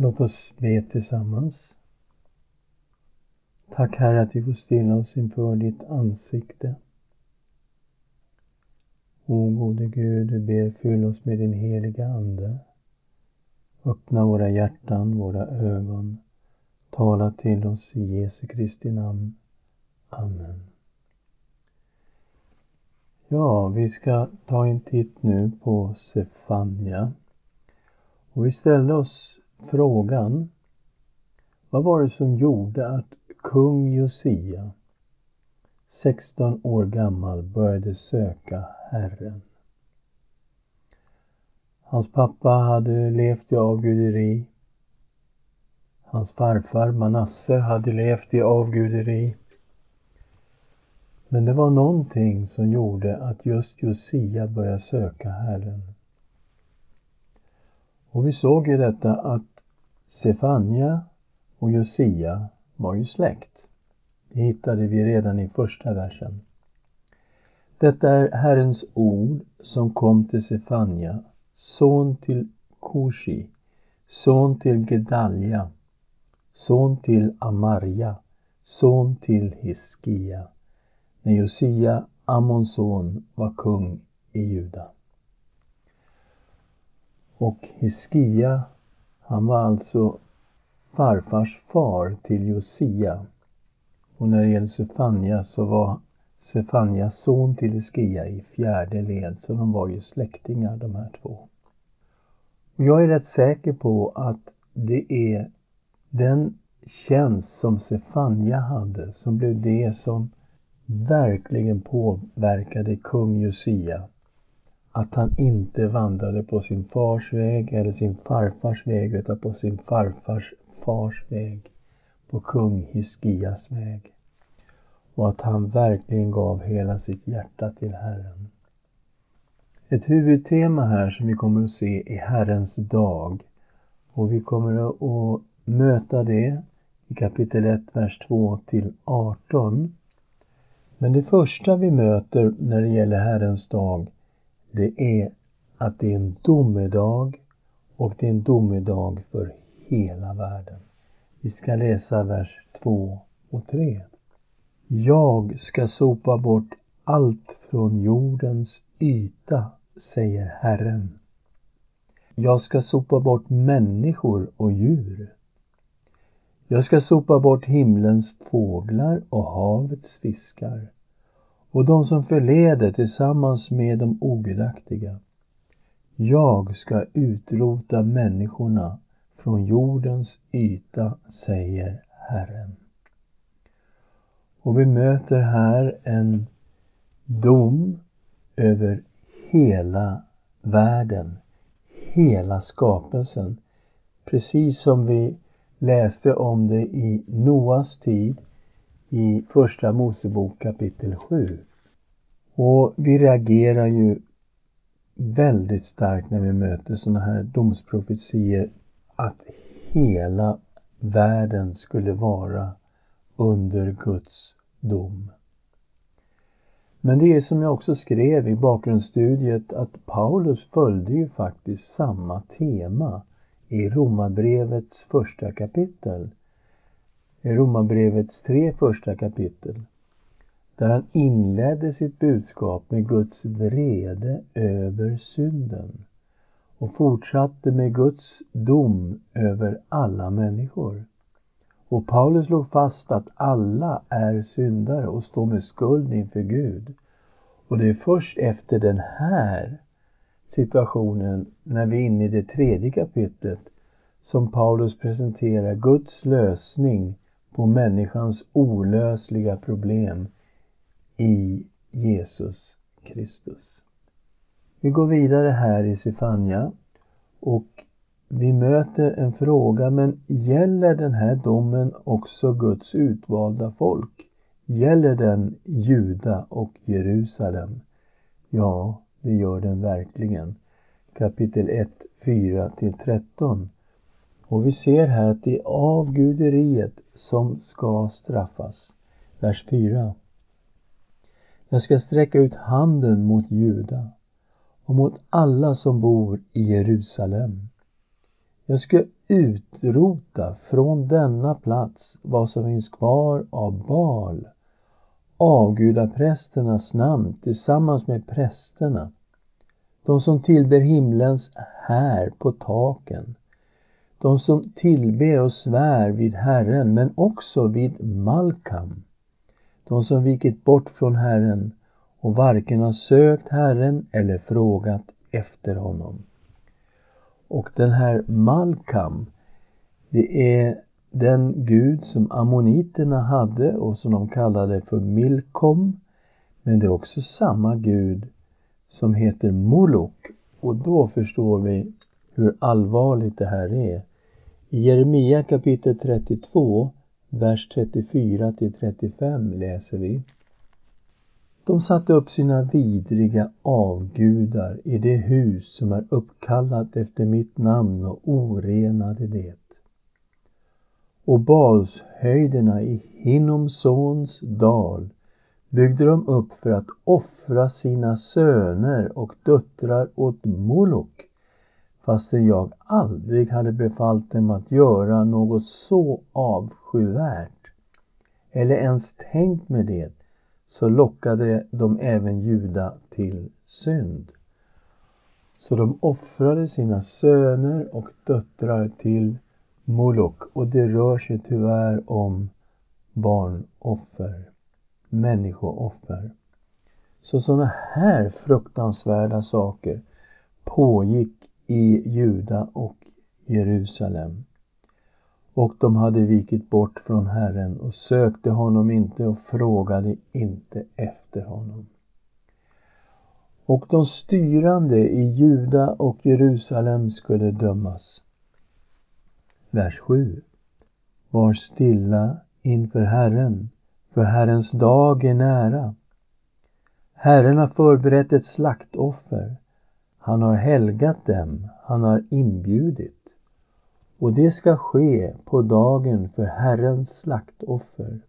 Låt oss be tillsammans. Tack Herre att vi får stilla oss inför ditt ansikte. O gode Gud, du ber fyll oss med din heliga Ande. Öppna våra hjärtan, våra ögon. Tala till oss i Jesu Kristi namn. Amen. Ja, vi ska ta en titt nu på Sefania. Och vi ställde oss frågan vad var det som gjorde att kung Josia 16 år gammal började söka Herren? Hans pappa hade levt i avguderi. Hans farfar Manasse hade levt i avguderi. Men det var någonting som gjorde att just Josia började söka Herren. Och vi såg ju detta att Sefania och Josia var ju släkt. Det hittade vi redan i första versen. Detta är Herrens ord som kom till Sefania, son till Kushi, son till Gedalja, son till Amarja, son till Hiskia, när Josia, Amons son, var kung i Juda. Och Hiskia, han var alltså farfars far till Josia. Och när det gäller Sefania så var Sefanias son till Hiskia i fjärde led, så de var ju släktingar de här två. Och jag är rätt säker på att det är den tjänst som Sefania hade som blev det som verkligen påverkade kung Josia att han inte vandrade på sin fars väg eller sin farfars väg utan på sin farfars fars väg, på kung Hiskias väg. Och att han verkligen gav hela sitt hjärta till Herren. Ett huvudtema här som vi kommer att se är Herrens dag. Och vi kommer att möta det i kapitel 1, vers 2 till 18. Men det första vi möter när det gäller Herrens dag det är att det är en domedag och det är en domedag för hela världen. Vi ska läsa vers 2 och 3. Jag ska sopa bort allt från jordens yta, säger Herren. Jag ska sopa bort människor och djur. Jag ska sopa bort himlens fåglar och havets fiskar och de som förleder tillsammans med de ogudaktiga. Jag ska utrota människorna från jordens yta, säger Herren. Och vi möter här en dom över hela världen, hela skapelsen. Precis som vi läste om det i Noas tid i Första Mosebok kapitel 7. Och vi reagerar ju väldigt starkt när vi möter sådana här domsprofetier att hela världen skulle vara under Guds dom. Men det är som jag också skrev i bakgrundsstudiet att Paulus följde ju faktiskt samma tema i Romarbrevets första kapitel i Romarbrevets tre första kapitel där han inledde sitt budskap med Guds vrede över synden och fortsatte med Guds dom över alla människor. Och Paulus slog fast att alla är syndare och står med skuld inför Gud. Och det är först efter den här situationen, när vi är inne i det tredje kapitlet, som Paulus presenterar Guds lösning på människans olösliga problem i Jesus Kristus. Vi går vidare här i Sefania och vi möter en fråga, men gäller den här domen också Guds utvalda folk? Gäller den Juda och Jerusalem? Ja, det gör den verkligen. Kapitel 1, 4 13. Och vi ser här att det är avguderiet som ska straffas. Vers 4. Jag ska sträcka ut handen mot Juda och mot alla som bor i Jerusalem. Jag ska utrota från denna plats vad som finns kvar av Baal, avgudaprästernas namn tillsammans med prästerna, de som tillber himlens här på taken, de som tillber och svär vid Herren men också vid Malkam, de som vikit bort från Herren och varken har sökt Herren eller frågat efter honom. Och den här Malkam, det är den gud som ammoniterna hade och som de kallade för Milkom. Men det är också samma gud som heter Molok. Och då förstår vi hur allvarligt det här är. I Jeremia kapitel 32, vers 34 till 35 läser vi. De satte upp sina vidriga avgudar i det hus som är uppkallat efter mitt namn och orenade det. Och Balshöjderna i Hinnomsons dal byggde de upp för att offra sina söner och döttrar åt Molok fastän jag aldrig hade befallt dem att göra något så avskyvärt eller ens tänkt med det så lockade de även Juda till synd. Så de offrade sina söner och döttrar till Molok och det rör sig tyvärr om barnoffer, människooffer. Så sådana här fruktansvärda saker pågick i Juda och Jerusalem. Och de hade vikit bort från Herren och sökte honom inte och frågade inte efter honom. Och de styrande i Juda och Jerusalem skulle dömas. Vers 7. Var stilla inför Herren, för Herrens dag är nära. Herren har förberett ett slaktoffer. Han har helgat dem, han har inbjudit. Och det ska ske på dagen för Herrens slaktoffer,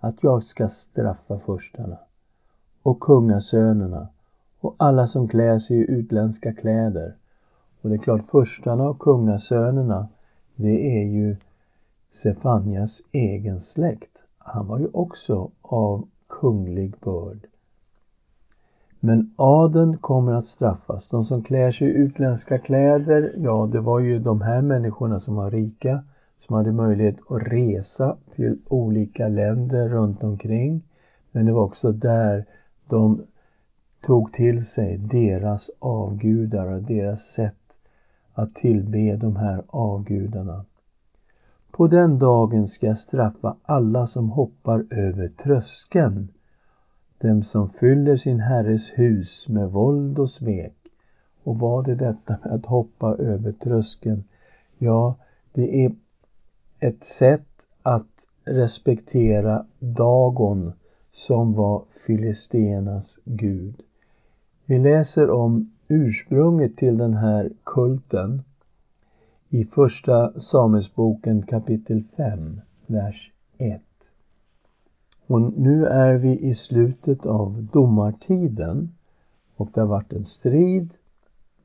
att jag ska straffa förstarna och kungasönerna och alla som klär sig i utländska kläder. Och det är klart, förstarna och kungasönerna, det är ju Sefanias egen släkt. Han var ju också av kunglig börd. Men adeln kommer att straffas. De som klär sig i utländska kläder, ja det var ju de här människorna som var rika, som hade möjlighet att resa till olika länder runt omkring. Men det var också där de tog till sig deras avgudar och deras sätt att tillbe de här avgudarna. På den dagen ska jag straffa alla som hoppar över tröskeln dem som fyller sin herres hus med våld och svek. Och vad är detta med att hoppa över tröskeln? Ja, det är ett sätt att respektera Dagon som var Filistenas gud. Vi läser om ursprunget till den här kulten i första Samuelsboken kapitel 5, vers 1. Och nu är vi i slutet av domartiden och det har varit en strid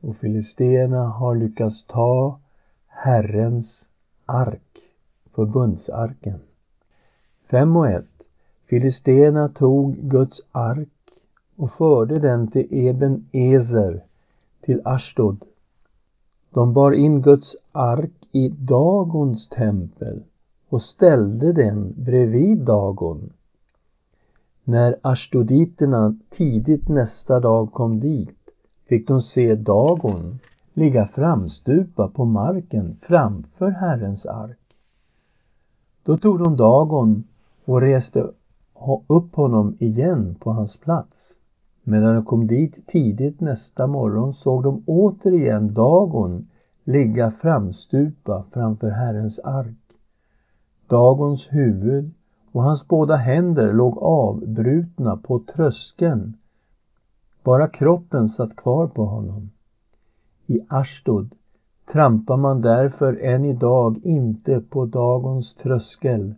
och filisterna har lyckats ta Herrens ark, förbundsarken. 5 och 1. Filisterna tog Guds ark och förde den till Eben Ezer, till Ashdod. De bar in Guds ark i Dagons tempel och ställde den bredvid Dagon när ashdoditerna tidigt nästa dag kom dit fick de se Dagon ligga framstupa på marken framför Herrens ark. Då tog de Dagon och reste upp honom igen på hans plats. Men när de kom dit tidigt nästa morgon såg de återigen Dagon ligga framstupa framför Herrens ark. Dagons huvud och hans båda händer låg avbrutna på tröskeln. Bara kroppen satt kvar på honom. I Ashdod trampar man därför än idag inte på Dagons tröskel,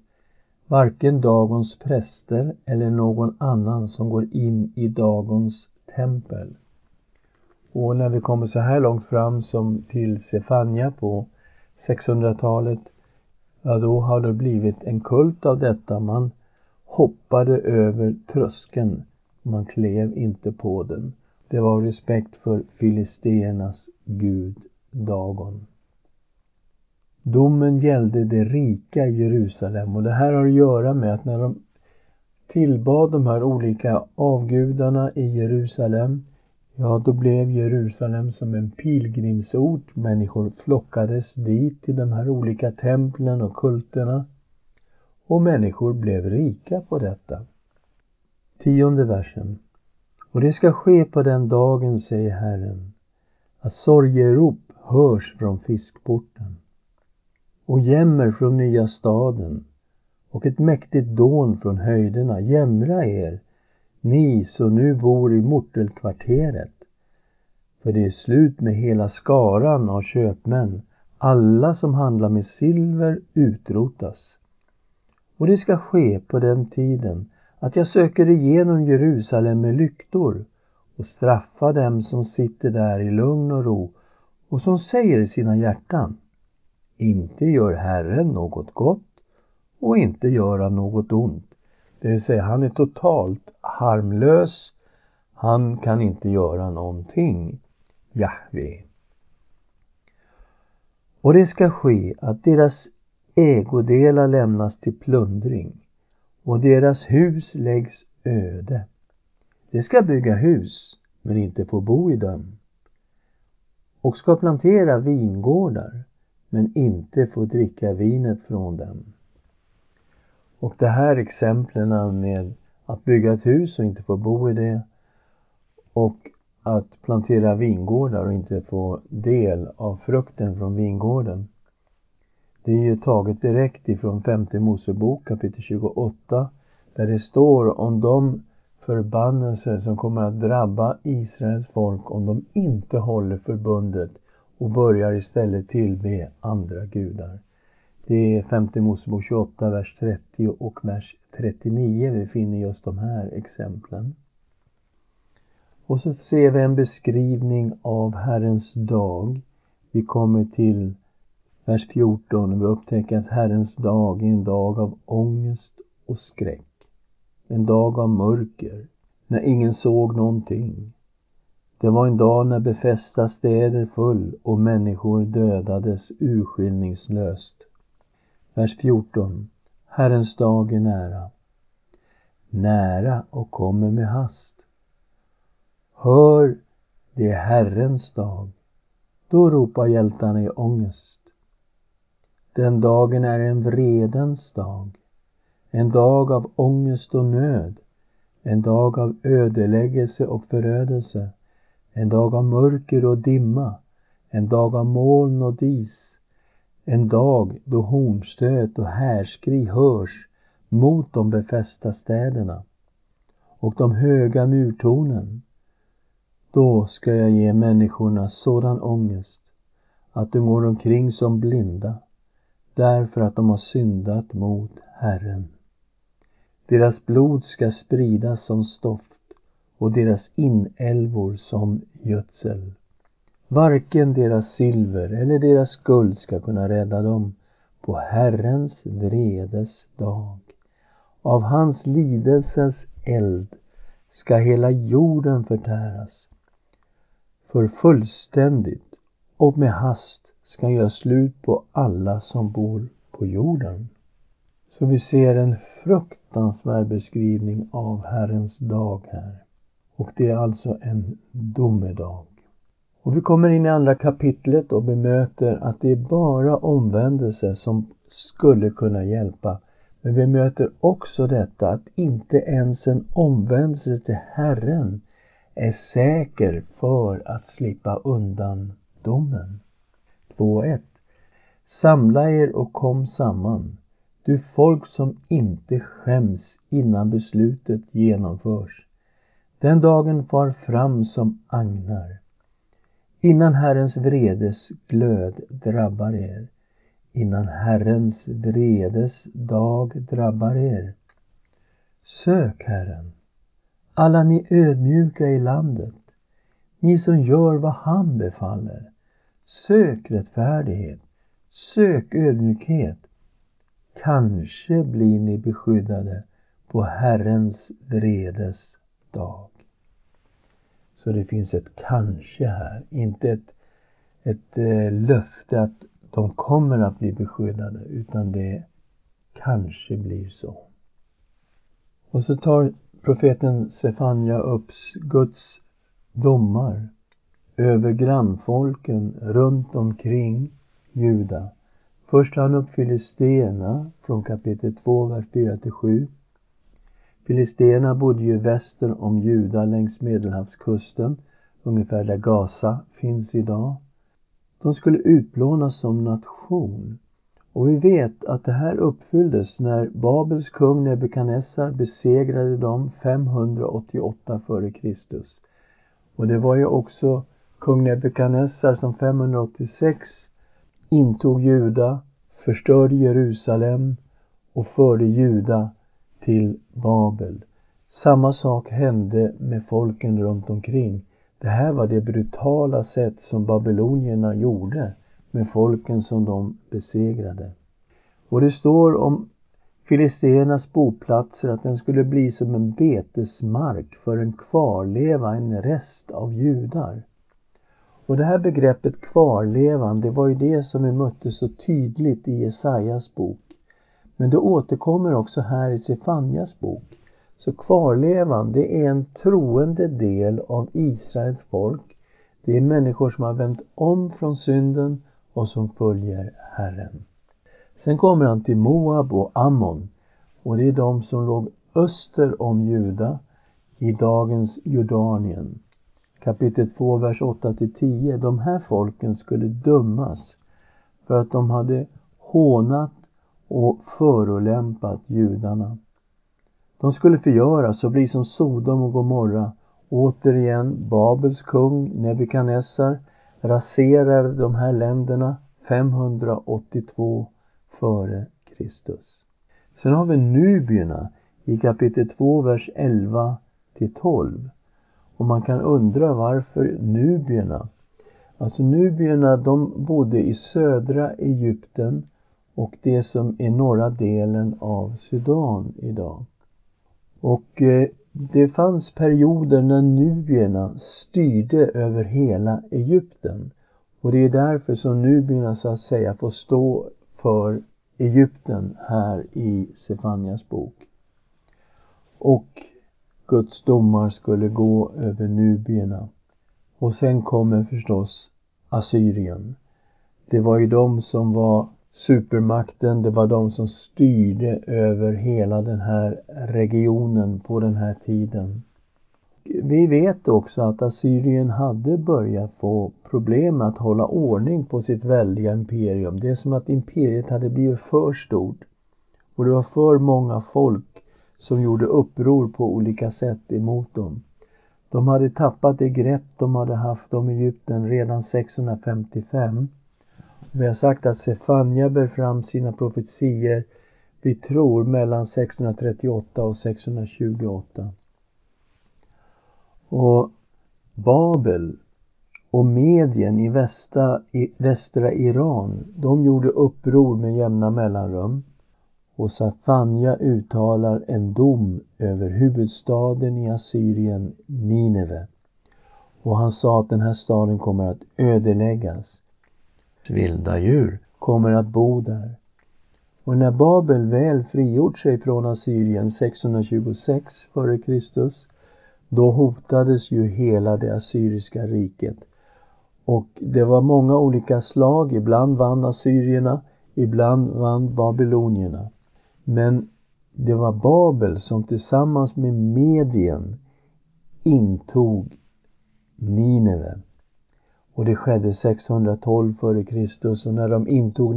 varken Dagons präster eller någon annan som går in i Dagons tempel. Och när vi kommer så här långt fram som till Sefania på 600-talet, ja då har det blivit en kult av detta. Man hoppade över tröskeln. Man klev inte på den. Det var respekt för filisteernas gud Dagon. Domen gällde det rika Jerusalem och det här har att göra med att när de tillbad de här olika avgudarna i Jerusalem, ja då blev Jerusalem som en pilgrimsort. Människor flockades dit till de här olika templen och kulterna och människor blev rika på detta. Tionde versen. Och det ska ske på den dagen, säger Herren, att sorgerop hörs från fiskporten och jämmer från nya staden och ett mäktigt dån från höjderna. Jämra er, ni som nu bor i mortelkvarteret. För det är slut med hela skaran av köpmän. Alla som handlar med silver utrotas. Och det ska ske på den tiden att jag söker igenom Jerusalem med lyktor och straffar dem som sitter där i lugn och ro och som säger i sina hjärtan inte gör Herren något gott och inte gör han något ont. Det vill säga, han är totalt harmlös. Han kan inte göra någonting. Jahve. Och det ska ske att deras ägodelar lämnas till plundring och deras hus läggs öde. De ska bygga hus, men inte få bo i dem och ska plantera vingårdar men inte få dricka vinet från dem. Och det här exemplen med att bygga ett hus och inte få bo i det och att plantera vingårdar och inte få del av frukten från vingården. Det är ju taget direkt ifrån femte Mosebok kapitel 28 där det står om de förbannelser som kommer att drabba Israels folk om de inte håller förbundet och börjar istället tillbe andra gudar. Det är femte Mosebok 28, vers 30 och vers 39 vi finner just de här exemplen. Och så ser vi en beskrivning av Herrens dag. Vi kommer till vers 14 och vi upptäcker att Herrens dag är en dag av ångest och skräck. En dag av mörker, när ingen såg någonting. Det var en dag när befästa städer föll och människor dödades urskillningslöst. Vers 14. Herrens dag är nära. Nära och kommer med hast. Hör, det är Herrens dag. Då ropar hjältarna i ångest. Den dagen är en vredens dag. En dag av ångest och nöd. En dag av ödeläggelse och förödelse en dag av mörker och dimma, en dag av moln och dis, en dag då hornstöt och härskri hörs mot de befästa städerna och de höga murtornen. Då ska jag ge människorna sådan ångest att de går omkring som blinda därför att de har syndat mot Herren. Deras blod ska spridas som stoft och deras inälvor som gödsel. Varken deras silver eller deras guld ska kunna rädda dem på Herrens vredes dag. Av hans lidelses eld ska hela jorden förtäras. För fullständigt och med hast ska han göra slut på alla som bor på jorden. Så vi ser en fruktansvärd beskrivning av Herrens dag här. Och det är alltså en domedag. Och vi kommer in i andra kapitlet och bemöter att det är bara omvändelse som skulle kunna hjälpa. Men vi möter också detta att inte ens en omvändelse till Herren är säker för att slippa undan domen. 2.1 Samla er och kom samman, du folk som inte skäms innan beslutet genomförs. Den dagen far fram som agnar, innan Herrens vredes glöd drabbar er, innan Herrens vredes dag drabbar er. Sök Herren, alla ni ödmjuka i landet, ni som gör vad han befaller. Sök rättfärdighet, Sök ödmjukhet. Kanske blir ni beskyddade på Herrens vredes dag. Så det finns ett kanske här, inte ett, ett eh, löfte att de kommer att bli beskyddade, utan det kanske blir så. Och så tar profeten Sefania upp Guds domar över grannfolken runt omkring Juda. Först tar han upp Filisterna från kapitel 2, vers 4 till 7. Filisterna bodde ju väster om Juda längs Medelhavskusten, ungefär där Gaza finns idag. De skulle utplånas som nation. Och vi vet att det här uppfylldes när Babels kung Nebukadnessar besegrade dem 588 f.Kr. Och det var ju också kung Nebukadnessar som 586 intog Juda, förstörde Jerusalem och förde Juda till Babel. Samma sak hände med folken runt omkring. Det här var det brutala sätt som babylonierna gjorde med folken som de besegrade. Och det står om Filisternas boplatser att den skulle bli som en betesmark för en kvarleva, en rest av judar. Och det här begreppet kvarlevan, det var ju det som vi mötte så tydligt i Jesajas bok. Men det återkommer också här i Sefanjas bok. Så kvarlevan, det är en troende del av Israels folk. Det är människor som har vänt om från synden och som följer Herren. Sen kommer han till Moab och Ammon och det är de som låg öster om Juda i dagens Jordanien. Kapitel 2, vers 8 till 10. De här folken skulle dömas för att de hade hånat och förolämpat judarna. De skulle förgöras och bli som Sodom och Gomorra. Återigen, Babels kung Nebukadnessar raserade de här länderna 582 före Kristus. Sen har vi nubierna i kapitel 2, vers 11 till 12. Och man kan undra varför nubierna? Alltså nubierna, de bodde i södra Egypten och det som är norra delen av Sudan idag. Och eh, det fanns perioder när nubierna styrde över hela Egypten. Och det är därför som nubierna så att säga får stå för Egypten här i Sefanias bok. Och Guds domar skulle gå över nubierna. Och sen kommer förstås Assyrien. Det var ju de som var supermakten, det var de som styrde över hela den här regionen på den här tiden. Vi vet också att Assyrien hade börjat få problem med att hålla ordning på sitt väldiga imperium. Det är som att imperiet hade blivit för stort och det var för många folk som gjorde uppror på olika sätt emot dem. De hade tappat det grepp de hade haft om Egypten redan 655 vi har sagt att Sefania bär fram sina profetier, vi tror mellan 638 och 628. Och Babel och Medien i västra, i västra Iran, de gjorde uppror med jämna mellanrum. Och Safanja uttalar en dom över huvudstaden i Assyrien, Nineve. Och han sa att den här staden kommer att ödeläggas vilda djur kommer att bo där. Och när Babel väl frigjort sig från Assyrien 626 f.Kr. då hotades ju hela det assyriska riket. Och det var många olika slag, ibland vann assyrierna, ibland vann babylonierna. Men det var Babel som tillsammans med Medien intog Nineve. Och det skedde 612 f.Kr. och när de intog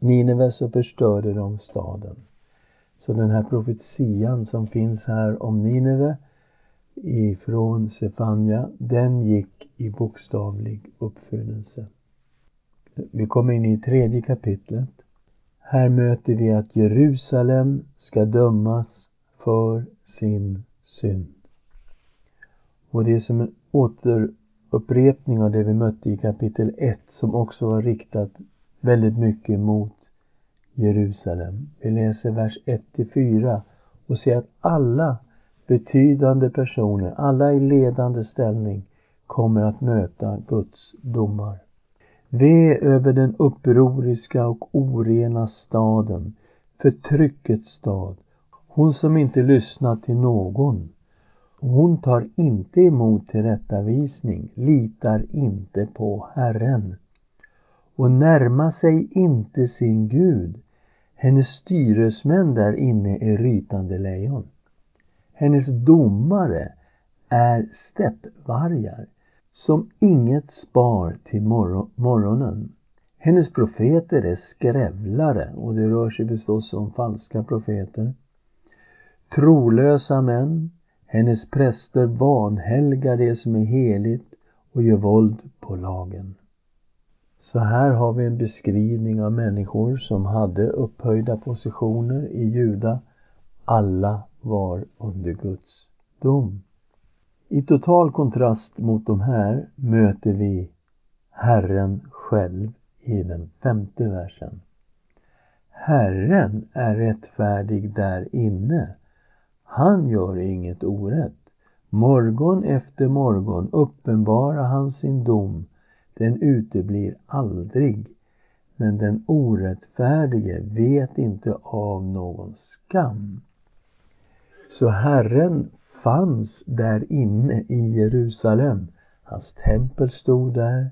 Nineve så förstörde de staden. Så den här profetian som finns här om Nineve ifrån Sefania, den gick i bokstavlig uppfyllelse. Vi kommer in i tredje kapitlet. Här möter vi att Jerusalem ska dömas för sin synd. Och det är som en åter upprepning av det vi mötte i kapitel 1 som också var riktat väldigt mycket mot Jerusalem. Vi läser vers 1-4 och ser att alla betydande personer, alla i ledande ställning kommer att möta Guds domar. Ve över den upproriska och orena staden, förtryckets stad, hon som inte lyssnar till någon. Hon tar inte emot tillrättavisning, litar inte på Herren och närmar sig inte sin Gud. Hennes styresmän där inne är rytande lejon. Hennes domare är steppvargar som inget spar till morgonen. Hennes profeter är skrävlare och det rör sig förstås om falska profeter. Trolösa män, hennes präster vanhelgar det som är heligt och gör våld på lagen. Så här har vi en beskrivning av människor som hade upphöjda positioner i Juda. Alla var under Guds dom. I total kontrast mot de här möter vi Herren själv i den femte versen. Herren är rättfärdig där inne. Han gör inget orätt. Morgon efter morgon uppenbarar han sin dom. Den uteblir aldrig. Men den orättfärdige vet inte av någon skam. Så Herren fanns där inne i Jerusalem. Hans tempel stod där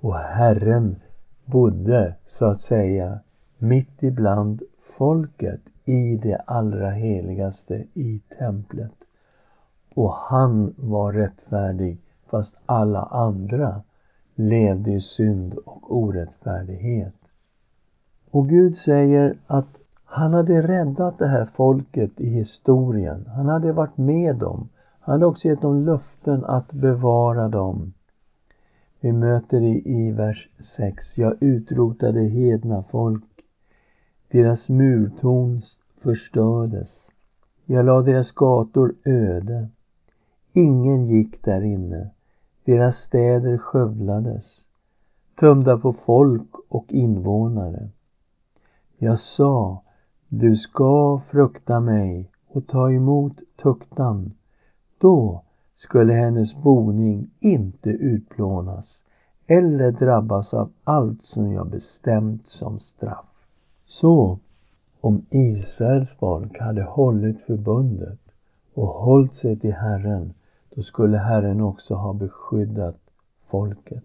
och Herren bodde så att säga mitt ibland folket i det allra heligaste i templet. Och han var rättfärdig fast alla andra levde i synd och orättfärdighet. Och Gud säger att han hade räddat det här folket i historien. Han hade varit med dem. Han hade också gett dem löften att bevara dem. Vi möter det i vers 6. Jag utrotade hedna folk. Deras murtorn förstördes. Jag lade deras gator öde. Ingen gick där inne. Deras städer skövlades, tömda på folk och invånare. Jag sa, du ska frukta mig och ta emot tuktan. Då skulle hennes boning inte utplånas eller drabbas av allt som jag bestämt som straff. Så, om Israels folk hade hållit förbundet och hållit sig till Herren, då skulle Herren också ha beskyddat folket.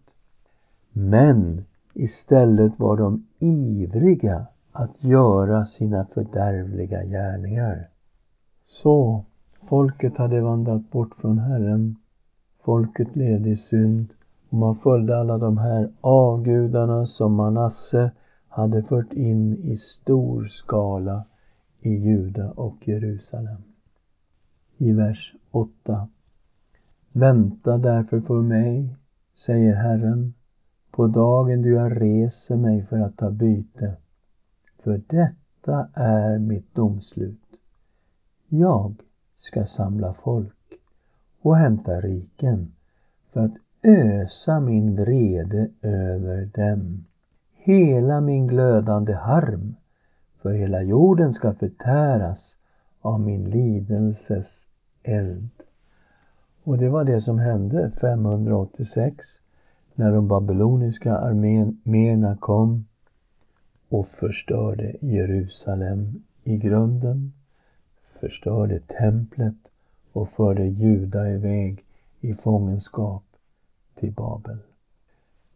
Men istället var de ivriga att göra sina fördärvliga gärningar. Så folket hade vandrat bort från Herren. Folket levde i synd och man följde alla de här avgudarna som Manasse hade fört in i stor skala i Juda och Jerusalem. I vers 8. Vänta därför för mig, säger Herren, på dagen då jag reser mig för att ta byte. För detta är mitt domslut. Jag ska samla folk och hämta riken för att ösa min vrede över dem. Hela min glödande harm, för hela jorden ska förtäras av min lidelses eld. Och det var det som hände 586 när de babyloniska arméerna kom och förstörde Jerusalem i grunden, förstörde templet och förde Juda iväg i fångenskap till Babel.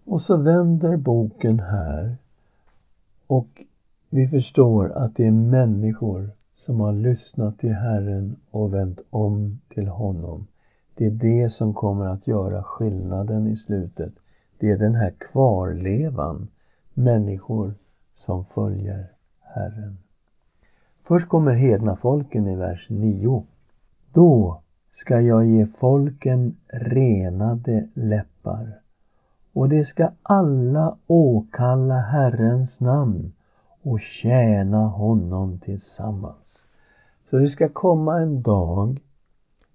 Och så vänder boken här och vi förstår att det är människor som har lyssnat till Herren och vänt om till honom. Det är det som kommer att göra skillnaden i slutet. Det är den här kvarlevan, människor som följer Herren. Först kommer hedna folken i vers 9. Då ska jag ge folken renade läppar och de ska alla åkalla Herrens namn och tjäna honom tillsammans. Så det ska komma en dag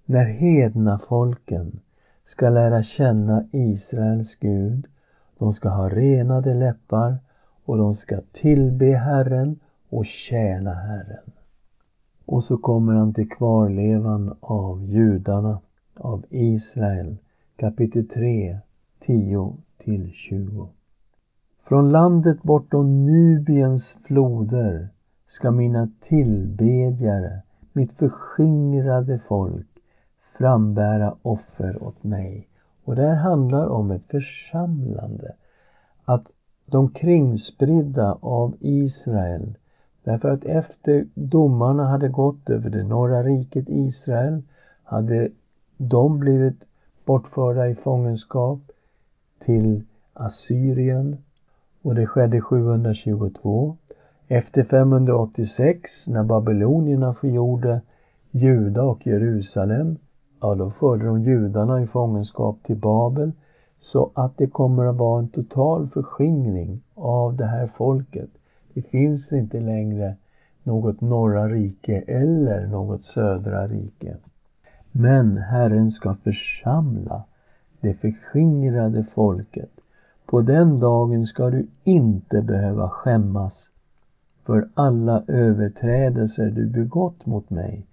när hedna folken ska lära känna Israels Gud. De ska ha renade läppar och de ska tillbe Herren och tjäna Herren. Och så kommer han till kvarlevan av judarna, av Israel, kapitel 3, 10 till 20. Från landet bortom Nubiens floder ska mina tillbedjare, mitt förskingrade folk, frambära offer åt mig. Och det här handlar om ett församlande. Att de kringspridda av Israel, därför att efter domarna hade gått över det norra riket Israel, hade de blivit bortförda i fångenskap till Assyrien och det skedde 722. Efter 586 när babylonierna förgjorde Juda och Jerusalem, ja då förde de judarna i fångenskap till Babel så att det kommer att vara en total förskingring av det här folket. Det finns inte längre något norra rike eller något södra rike. Men Herren ska församla det förskingrade folket. På den dagen ska du inte behöva skämmas för alla överträdelser du begått mot mig.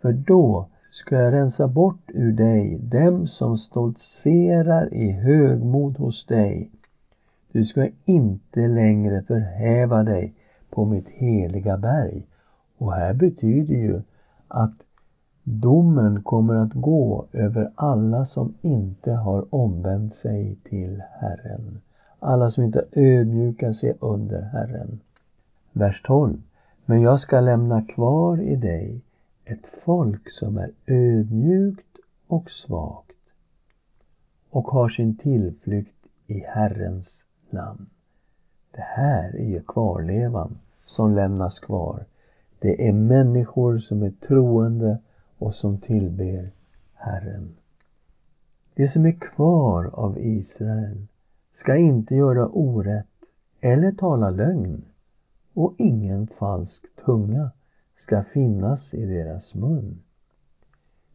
För då ska jag rensa bort ur dig dem som stoltserar i högmod hos dig. Du ska inte längre förhäva dig på mitt heliga berg. Och här betyder ju att domen kommer att gå över alla som inte har omvänt sig till Herren. Alla som inte ödmjukar sig under Herren. Vers 12. Men jag ska lämna kvar i dig ett folk som är ödmjukt och svagt och har sin tillflykt i Herrens namn. Det här är ju kvarlevan som lämnas kvar. Det är människor som är troende och som tillber Herren. Det som är kvar av Israel ska inte göra orätt eller tala lögn och ingen falsk tunga ska finnas i deras mun.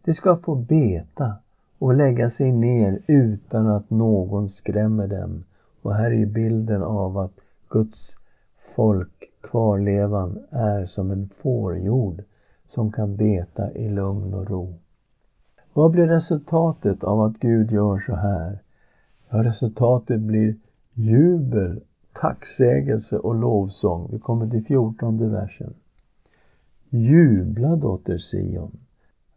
De ska få beta och lägga sig ner utan att någon skrämmer dem. Och här är bilden av att Guds folk, kvarlevan, är som en fårjord som kan beta i lugn och ro. Vad blir resultatet av att Gud gör så här? Ja, resultatet blir jubel, tacksägelse och lovsång. Vi kommer till fjortonde versen. Jubla dotter Sion.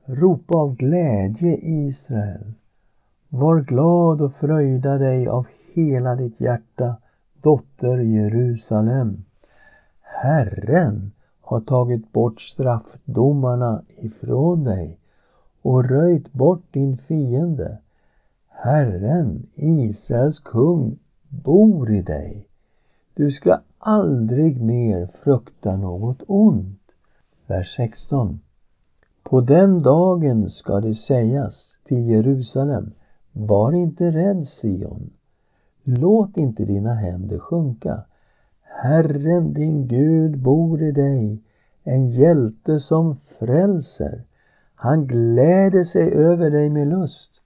Ropa av glädje Israel. Var glad och fröjda dig av hela ditt hjärta, dotter Jerusalem. Herren har tagit bort straffdomarna ifrån dig och röjt bort din fiende. Herren, Israels kung, bor i dig. Du ska aldrig mer frukta något ont. Vers 16. På den dagen ska det sägas till Jerusalem, var inte rädd Sion. Låt inte dina händer sjunka. Herren din Gud bor i dig, en hjälte som frälser. Han gläder sig över dig med lust.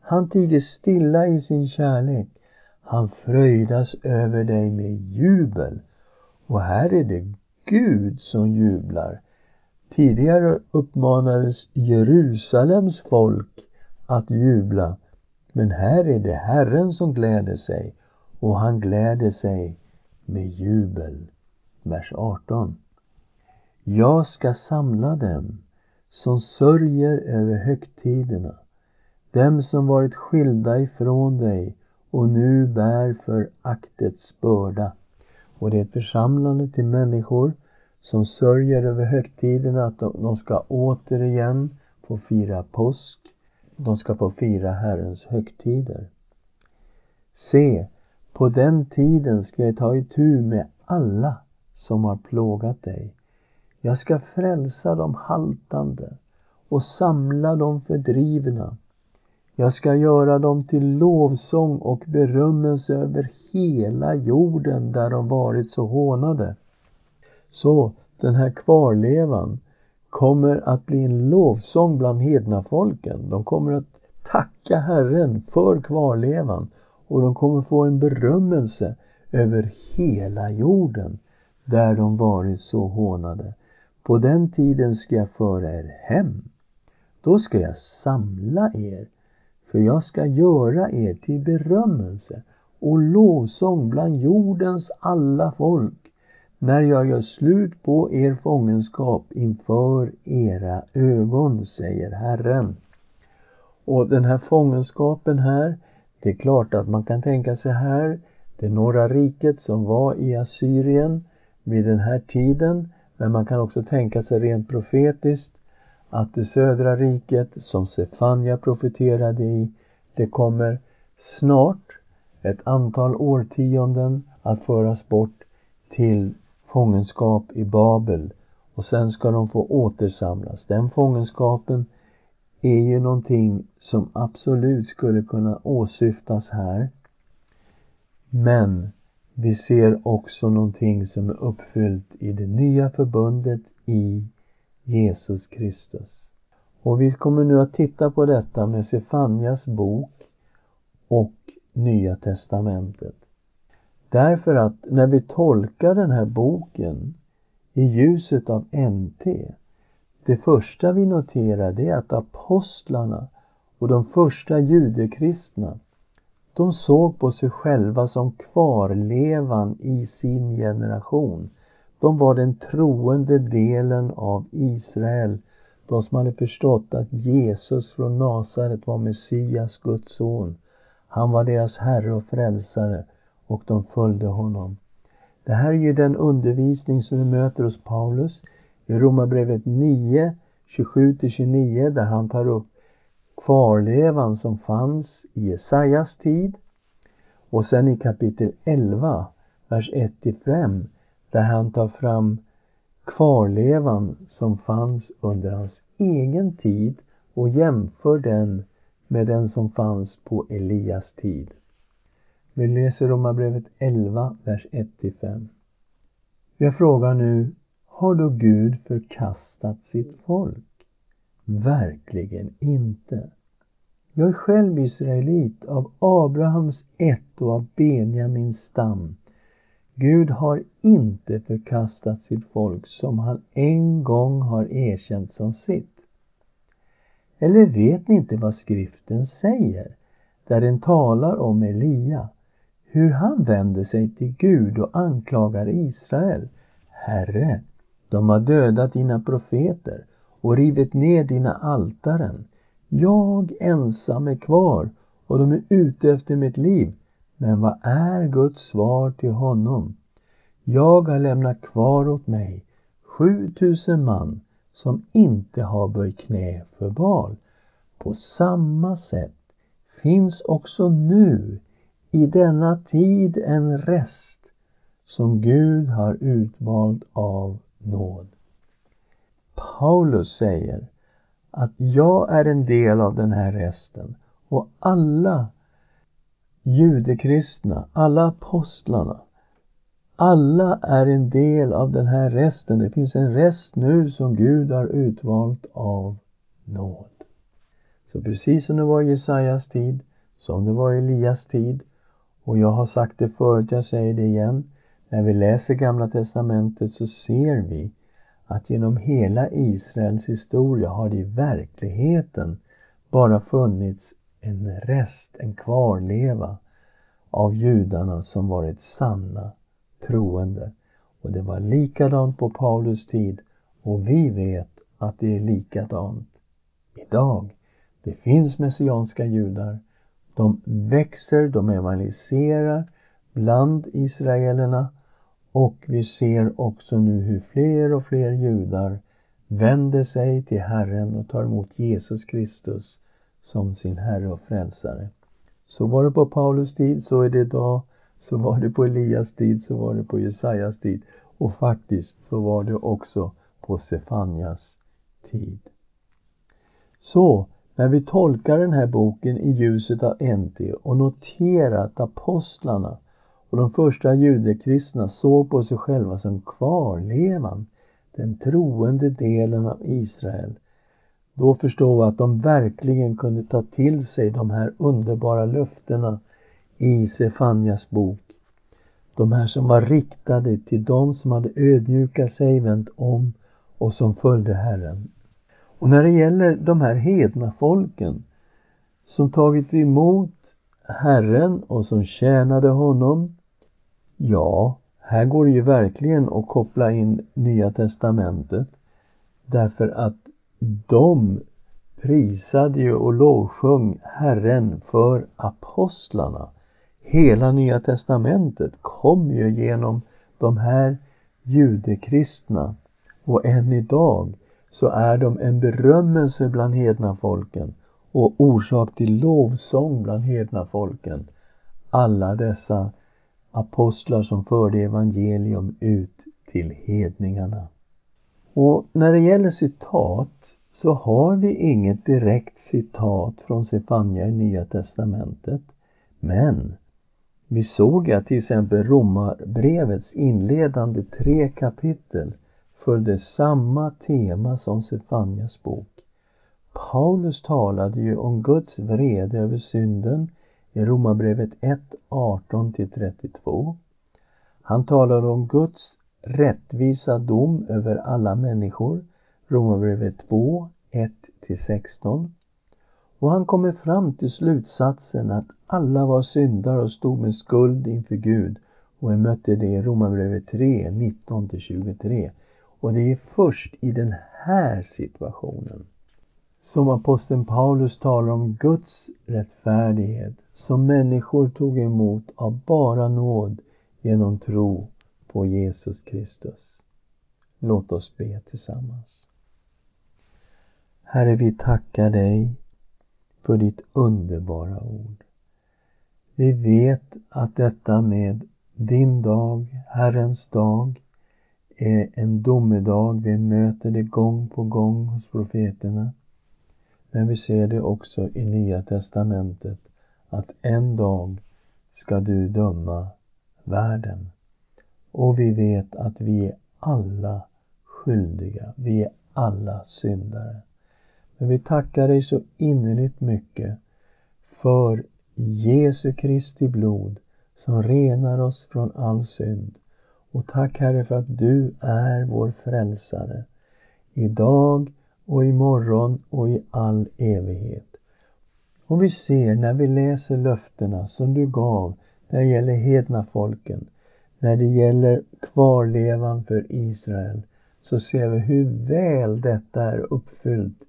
Han tiger stilla i sin kärlek. Han fröjdas över dig med jubel. Och här är det Gud som jublar. Tidigare uppmanades Jerusalems folk att jubla. Men här är det Herren som gläder sig och han gläder sig med jubel. Vers 18. Jag ska samla dem som sörjer över högtiderna, dem som varit skilda ifrån dig och nu bär föraktets börda. Och det är ett församlande till människor som sörjer över högtiderna att de ska återigen få fira påsk. De ska få fira Herrens högtider. Se, på den tiden ska jag ta itu med alla som har plågat dig. Jag ska frälsa de haltande och samla de fördrivna. Jag ska göra dem till lovsång och berömmelse över hela jorden där de varit så hånade. Så den här kvarlevan kommer att bli en lovsång bland hedna folken. De kommer att tacka Herren för kvarlevan och de kommer få en berömmelse över hela jorden där de varit så hånade. På den tiden ska jag föra er hem. Då ska jag samla er, för jag ska göra er till berömmelse och lovsång bland jordens alla folk när jag gör slut på er fångenskap inför era ögon, säger Herren. Och den här fångenskapen här, det är klart att man kan tänka sig här, det norra riket som var i Assyrien vid den här tiden, men man kan också tänka sig rent profetiskt att det södra riket som Sefania profeterade i, det kommer snart, ett antal årtionden, att föras bort till fångenskap i Babel och sen ska de få återsamlas. Den fångenskapen är ju någonting som absolut skulle kunna åsyftas här. Men vi ser också någonting som är uppfyllt i det nya förbundet i Jesus Kristus. Och vi kommer nu att titta på detta med Sefanias bok och Nya Testamentet. Därför att när vi tolkar den här boken i ljuset av NT, det första vi noterar det är att apostlarna och de första judekristna, de såg på sig själva som kvarlevan i sin generation. De var den troende delen av Israel, de som hade förstått att Jesus från Nasaret var Messias, Guds son. Han var deras Herre och Frälsare och de följde honom. Det här är ju den undervisning som vi möter hos Paulus Romarbrevet 9, 27-29 där han tar upp kvarlevan som fanns i Jesajas tid och sen i kapitel 11, vers 1-5 där han tar fram kvarlevan som fanns under hans egen tid och jämför den med den som fanns på Elias tid. Vi läser Romarbrevet 11, vers 1-5. Jag frågar nu, har då Gud förkastat sitt folk? Verkligen inte. Jag är själv israelit av Abrahams ett och av Benjamins stam. Gud har inte förkastat sitt folk som han en gång har erkänt som sitt. Eller vet ni inte vad skriften säger, där den talar om Elia? hur han vänder sig till Gud och anklagar Israel. Herre, de har dödat dina profeter och rivit ner dina altaren. Jag ensam är kvar och de är ute efter mitt liv. Men vad är Guds svar till honom? Jag har lämnat kvar åt mig 7000 man som inte har böjt knä för Baal. På samma sätt finns också nu i denna tid en rest som Gud har utvalt av nåd. Paulus säger att jag är en del av den här resten och alla judekristna, alla apostlarna, alla är en del av den här resten. Det finns en rest nu som Gud har utvalt av nåd. Så precis som det var i Jesajas tid, som det var i Elias tid, och jag har sagt det förut, jag säger det igen. När vi läser Gamla Testamentet så ser vi att genom hela Israels historia har det i verkligheten bara funnits en rest, en kvarleva av judarna som varit sanna troende. Och det var likadant på Paulus tid och vi vet att det är likadant idag. Det finns messianska judar de växer, de evangeliserar bland israelerna och vi ser också nu hur fler och fler judar vänder sig till Herren och tar emot Jesus Kristus som sin Herre och Frälsare. Så var det på Paulus tid, så är det idag, så var det på Elias tid, så var det på Jesajas tid och faktiskt så var det också på Sefanias tid. Så när vi tolkar den här boken i ljuset av NT och noterar att apostlarna och de första judekristna såg på sig själva som kvarlevan, den troende delen av Israel, då förstod vi att de verkligen kunde ta till sig de här underbara löftena i Sefanias bok. De här som var riktade till de som hade ödmjukat sig, vänt om och som följde Herren. Och när det gäller de här hedna folken som tagit emot Herren och som tjänade honom, ja, här går det ju verkligen att koppla in Nya Testamentet därför att de prisade ju och lovsjöng Herren för apostlarna. Hela Nya Testamentet kom ju genom de här judekristna och än idag så är de en berömmelse bland hedna folken och orsak till lovsång bland hedna folken. Alla dessa apostlar som förde evangelium ut till hedningarna. Och när det gäller citat så har vi inget direkt citat från Sefania i Nya Testamentet. Men vi såg att till exempel Romarbrevets inledande tre kapitel följde samma tema som Sefanias bok. Paulus talade ju om Guds vrede över synden i Romarbrevet 1, 18-32. Han talar om Guds rättvisa dom över alla människor, Romarbrevet 2, 1-16. Och han kommer fram till slutsatsen att alla var syndare och stod med skuld inför Gud och vi mötte det i Romarbrevet 3, 19-23. Och det är först i den här situationen som aposteln Paulus talar om Guds rättfärdighet som människor tog emot av bara nåd genom tro på Jesus Kristus. Låt oss be tillsammans. Herre, vi tackar dig för ditt underbara ord. Vi vet att detta med din dag, Herrens dag, är en domedag. Vi möter det gång på gång hos profeterna. Men vi ser det också i Nya Testamentet att en dag ska du döma världen. Och vi vet att vi är alla skyldiga. Vi är alla syndare. Men vi tackar dig så innerligt mycket för Jesu Kristi blod som renar oss från all synd. Och tack Herre för att du är vår frälsare. Idag och imorgon och i all evighet. Och vi ser när vi läser löftena som du gav när det gäller hedna folken, när det gäller kvarlevan för Israel, så ser vi hur väl detta är uppfyllt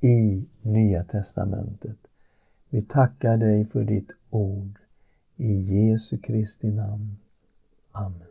i Nya Testamentet. Vi tackar dig för ditt ord. I Jesu Kristi namn. Amen.